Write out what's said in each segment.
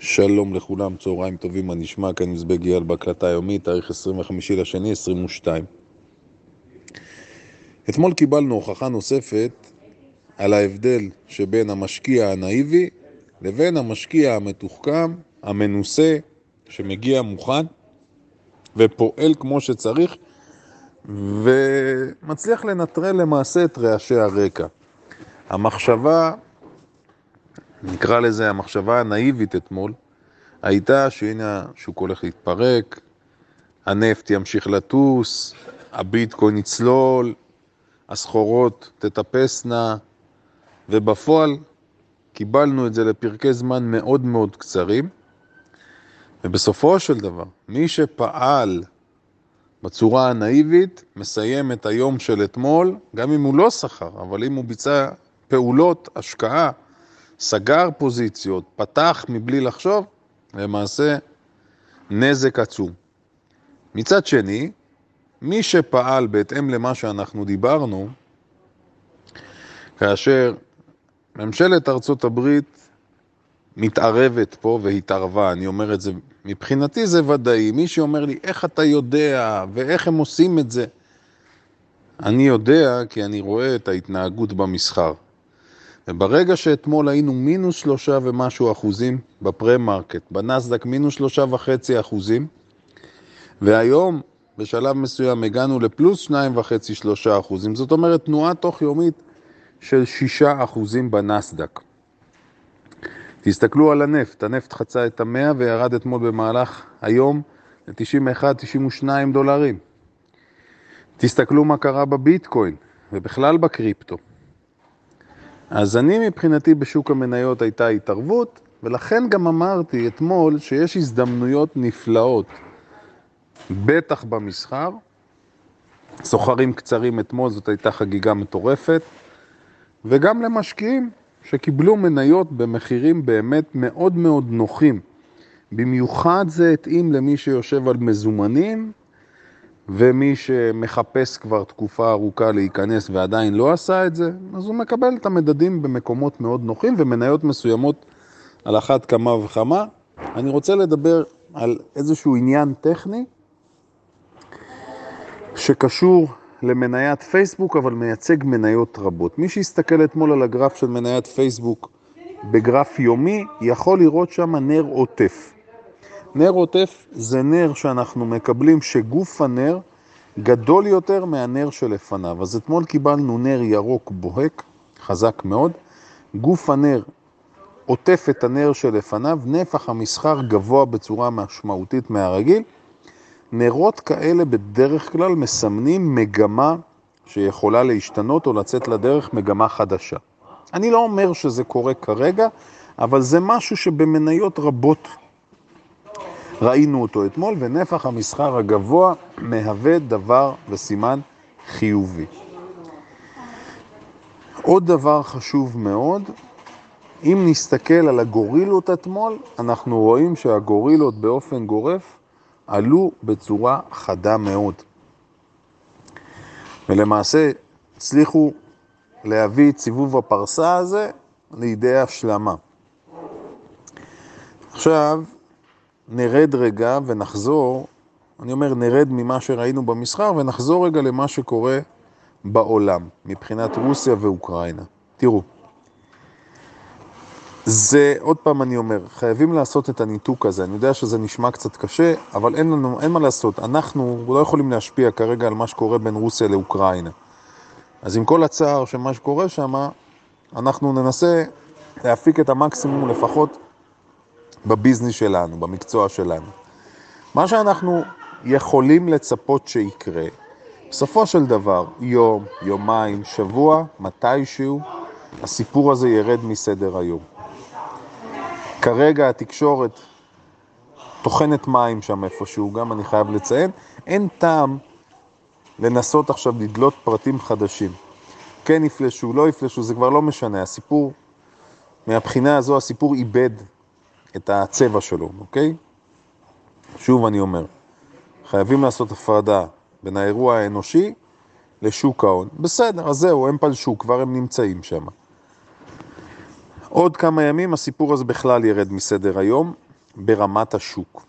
שלום לכולם, צהריים טובים, מה נשמע? כאן מזבג אייל בהקלטה היומית, תאריך 25 לשני 22. אתמול קיבלנו הוכחה נוספת על ההבדל שבין המשקיע הנאיבי לבין המשקיע המתוחכם, המנוסה, שמגיע מוכן ופועל כמו שצריך ומצליח לנטרל למעשה את רעשי הרקע. המחשבה נקרא לזה המחשבה הנאיבית אתמול, הייתה שהנה השוק הולך להתפרק, הנפט ימשיך לטוס, הביטקוין יצלול, הסחורות תטפסנה, ובפועל קיבלנו את זה לפרקי זמן מאוד מאוד קצרים, ובסופו של דבר, מי שפעל בצורה הנאיבית, מסיים את היום של אתמול, גם אם הוא לא שכר, אבל אם הוא ביצע פעולות, השקעה, סגר פוזיציות, פתח מבלי לחשוב, למעשה נזק עצום. מצד שני, מי שפעל בהתאם למה שאנחנו דיברנו, כאשר ממשלת ארצות הברית מתערבת פה והתערבה, אני אומר את זה, מבחינתי זה ודאי, מי שאומר לי איך אתה יודע ואיך הם עושים את זה, אני יודע כי אני רואה את ההתנהגות במסחר. וברגע שאתמול היינו מינוס שלושה ומשהו אחוזים בפרה-מרקט, בנסדק מינוס שלושה וחצי אחוזים, והיום בשלב מסוים הגענו לפלוס שניים וחצי שלושה אחוזים, זאת אומרת תנועה תוך יומית של שישה אחוזים בנסדק. תסתכלו על הנפט, הנפט חצה את המאה וירד אתמול במהלך היום ל-91-92 דולרים. תסתכלו מה קרה בביטקוין ובכלל בקריפטו. אז אני מבחינתי בשוק המניות הייתה התערבות, ולכן גם אמרתי אתמול שיש הזדמנויות נפלאות, בטח במסחר. סוחרים קצרים אתמול, זאת הייתה חגיגה מטורפת, וגם למשקיעים שקיבלו מניות במחירים באמת מאוד מאוד נוחים. במיוחד זה התאים למי שיושב על מזומנים ומי שמחפש כבר תקופה ארוכה להיכנס ועדיין לא עשה את זה, אז הוא מקבל את המדדים במקומות מאוד נוחים ומניות מסוימות על אחת כמה וכמה. אני רוצה לדבר על איזשהו עניין טכני שקשור למניית פייסבוק, אבל מייצג מניות רבות. מי שיסתכל אתמול על הגרף של מניית פייסבוק בגרף יומי, יכול לראות שם נר עוטף. נר עוטף זה נר שאנחנו מקבלים שגוף הנר גדול יותר מהנר שלפניו. אז אתמול קיבלנו נר ירוק בוהק, חזק מאוד. גוף הנר עוטף את הנר שלפניו, נפח המסחר גבוה בצורה משמעותית מהרגיל. נרות כאלה בדרך כלל מסמנים מגמה שיכולה להשתנות או לצאת לדרך מגמה חדשה. אני לא אומר שזה קורה כרגע, אבל זה משהו שבמניות רבות ראינו אותו אתמול, ונפח המסחר הגבוה מהווה דבר וסימן חיובי. עוד דבר חשוב מאוד, אם נסתכל על הגורילות אתמול, אנחנו רואים שהגורילות באופן גורף עלו בצורה חדה מאוד. ולמעשה הצליחו להביא את סיבוב הפרסה הזה לידי השלמה. עכשיו, נרד רגע ונחזור, אני אומר נרד ממה שראינו במסחר ונחזור רגע למה שקורה בעולם, מבחינת רוסיה ואוקראינה. תראו, זה, עוד פעם אני אומר, חייבים לעשות את הניתוק הזה. אני יודע שזה נשמע קצת קשה, אבל אין לנו, אין מה לעשות. אנחנו לא יכולים להשפיע כרגע על מה שקורה בין רוסיה לאוקראינה. אז עם כל הצער של מה שקורה שם, אנחנו ננסה להפיק את המקסימום לפחות בביזנס שלנו, במקצוע שלנו. מה שאנחנו יכולים לצפות שיקרה, בסופו של דבר, יום, יומיים, שבוע, מתישהו, הסיפור הזה ירד מסדר היום. כרגע התקשורת טוחנת מים שם איפשהו, גם אני חייב לציין, אין טעם לנסות עכשיו לדלות פרטים חדשים. כן יפלשו, לא יפלשו, זה כבר לא משנה. הסיפור, מהבחינה הזו, הסיפור איבד את הצבע שלו, אוקיי? שוב אני אומר, חייבים לעשות הפרדה בין האירוע האנושי לשוק ההון. בסדר, אז זהו, הם פלשו, כבר הם נמצאים שם. עוד כמה ימים הסיפור הזה בכלל ירד מסדר היום, ברמת השוק.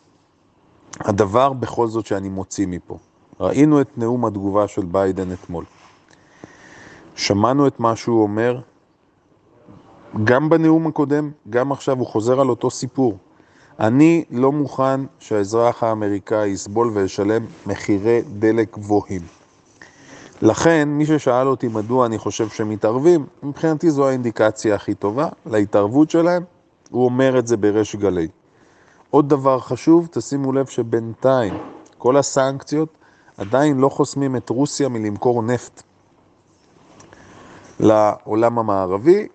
הדבר בכל זאת שאני מוציא מפה, ראינו את נאום התגובה של ביידן אתמול. שמענו את מה שהוא אומר, גם בנאום הקודם, גם עכשיו הוא חוזר על אותו סיפור. אני לא מוכן שהאזרח האמריקאי יסבול וישלם מחירי דלק גבוהים. לכן, מי ששאל אותי מדוע אני חושב שהם מתערבים, מבחינתי זו האינדיקציה הכי טובה להתערבות שלהם, הוא אומר את זה בריש גלי. עוד דבר חשוב, תשימו לב שבינתיים כל הסנקציות עדיין לא חוסמים את רוסיה מלמכור נפט לעולם המערבי.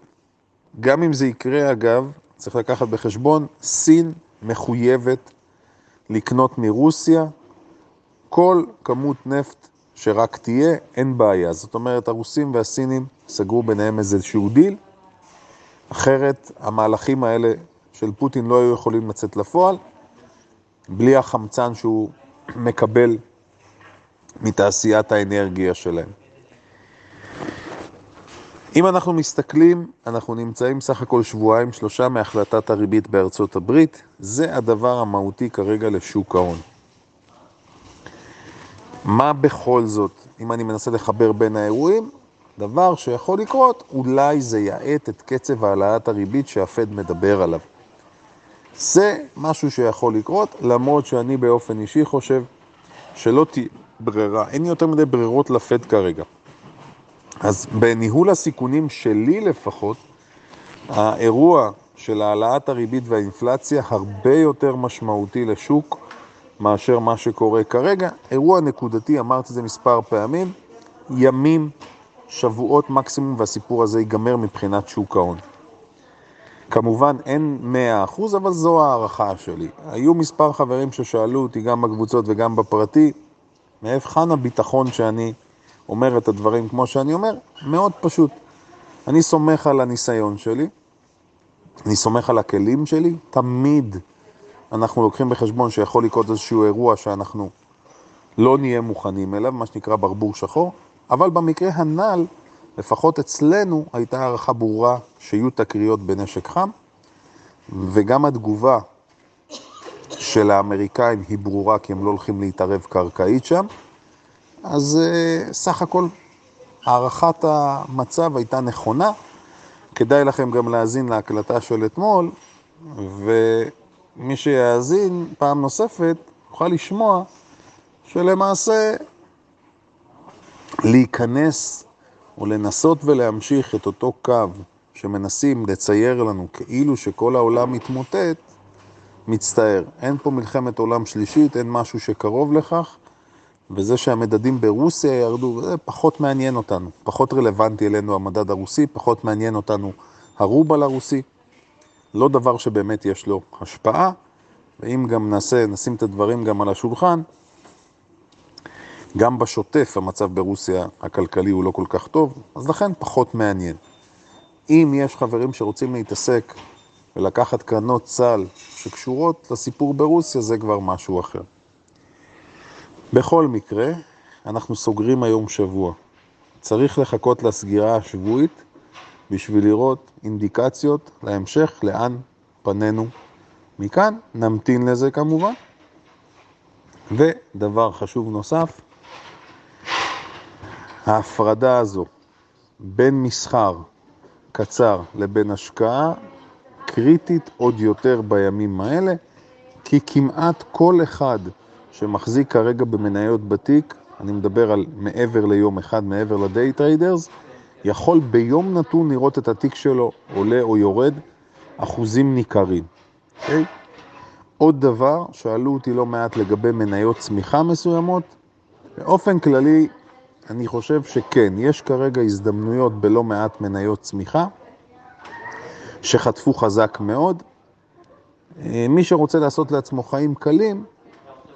גם אם זה יקרה, אגב, צריך לקחת בחשבון, סין מחויבת לקנות מרוסיה כל כמות נפט שרק תהיה, אין בעיה. זאת אומרת, הרוסים והסינים סגרו ביניהם איזשהו דיל, אחרת המהלכים האלה של פוטין לא היו יכולים לצאת לפועל, בלי החמצן שהוא מקבל מתעשיית האנרגיה שלהם. אם אנחנו מסתכלים, אנחנו נמצאים סך הכל שבועיים, שלושה מהחלטת הריבית בארצות הברית, זה הדבר המהותי כרגע לשוק ההון. מה בכל זאת, אם אני מנסה לחבר בין האירועים, דבר שיכול לקרות, אולי זה יעט את קצב העלאת הריבית שהפד מדבר עליו. זה משהו שיכול לקרות, למרות שאני באופן אישי חושב שלא תהיה ברירה, אין יותר מדי ברירות לפד כרגע. אז בניהול הסיכונים שלי לפחות, האירוע של העלאת הריבית והאינפלציה הרבה יותר משמעותי לשוק מאשר מה שקורה כרגע. אירוע נקודתי, אמרתי את זה מספר פעמים, ימים, שבועות מקסימום והסיפור הזה ייגמר מבחינת שוק ההון. כמובן אין 100%, אבל זו הערכה שלי. היו מספר חברים ששאלו אותי גם בקבוצות וגם בפרטי, מהיכן הביטחון שאני אומר את הדברים כמו שאני אומר? מאוד פשוט. אני סומך על הניסיון שלי, אני סומך על הכלים שלי, תמיד אנחנו לוקחים בחשבון שיכול לקרות איזשהו אירוע שאנחנו לא נהיה מוכנים אליו, מה שנקרא ברבור שחור, אבל במקרה הנ"ל, לפחות אצלנו, הייתה הערכה ברורה שיהיו תקריות בנשק חם, וגם התגובה של האמריקאים היא ברורה, כי הם לא הולכים להתערב קרקעית שם. אז uh, סך הכל הערכת המצב הייתה נכונה. כדאי לכם גם להאזין להקלטה של אתמול, ומי שיאזין פעם נוספת יוכל לשמוע שלמעשה להיכנס או לנסות ולהמשיך את אותו קו שמנסים לצייר לנו כאילו שכל העולם מתמוטט, מצטער. אין פה מלחמת עולם שלישית, אין משהו שקרוב לכך, וזה שהמדדים ברוסיה ירדו, זה פחות מעניין אותנו, פחות רלוונטי אלינו המדד הרוסי, פחות מעניין אותנו הרובל הרוסי, לא דבר שבאמת יש לו השפעה, ואם גם נעשה, נשים את הדברים גם על השולחן, גם בשוטף המצב ברוסיה הכלכלי הוא לא כל כך טוב, אז לכן פחות מעניין. אם יש חברים שרוצים להתעסק ולקחת קרנות סל שקשורות לסיפור ברוסיה, זה כבר משהו אחר. בכל מקרה, אנחנו סוגרים היום שבוע. צריך לחכות לסגירה השבועית בשביל לראות אינדיקציות להמשך, לאן פנינו מכאן. נמתין לזה כמובן. ודבר חשוב נוסף, ההפרדה הזו בין מסחר קצר לבין השקעה קריטית עוד יותר בימים האלה, כי כמעט כל אחד שמחזיק כרגע במניות בתיק, אני מדבר על מעבר ליום אחד, מעבר ל day traders, יכול ביום נתון לראות את התיק שלו עולה או יורד אחוזים ניכרים. Okay? אוקיי? עוד דבר, שאלו אותי לא מעט לגבי מניות צמיחה מסוימות, באופן כללי אני חושב שכן, יש כרגע הזדמנויות בלא מעט מניות צמיחה שחטפו חזק מאוד. אה, מי שרוצה לעשות לעצמו חיים קלים,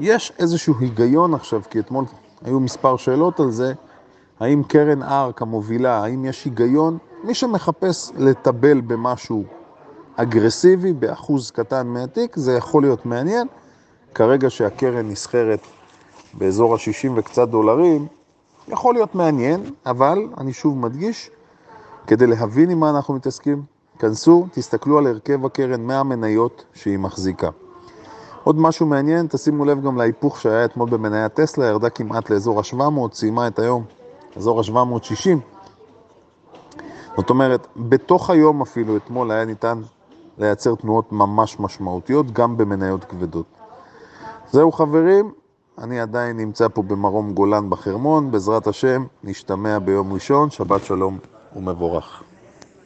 יש איזשהו היגיון עכשיו, כי אתמול היו מספר שאלות על זה, האם קרן ארק המובילה, האם יש היגיון? מי שמחפש לטבל במשהו אגרסיבי, באחוז קטן מהתיק, זה יכול להיות מעניין. כרגע שהקרן נסחרת באזור ה-60 וקצת דולרים, יכול להיות מעניין, אבל אני שוב מדגיש, כדי להבין עם מה אנחנו מתעסקים, כנסו, תסתכלו על הרכב הקרן מהמניות שהיא מחזיקה. עוד משהו מעניין, תשימו לב גם להיפוך שהיה אתמול במניית טסלה, ירדה כמעט לאזור ה-700, סיימה את היום, אזור ה-760. זאת אומרת, בתוך היום אפילו אתמול היה ניתן לייצר תנועות ממש משמעותיות, גם במניות כבדות. זהו חברים, אני עדיין נמצא פה במרום גולן בחרמון, בעזרת השם, נשתמע ביום ראשון, שבת שלום ומבורך.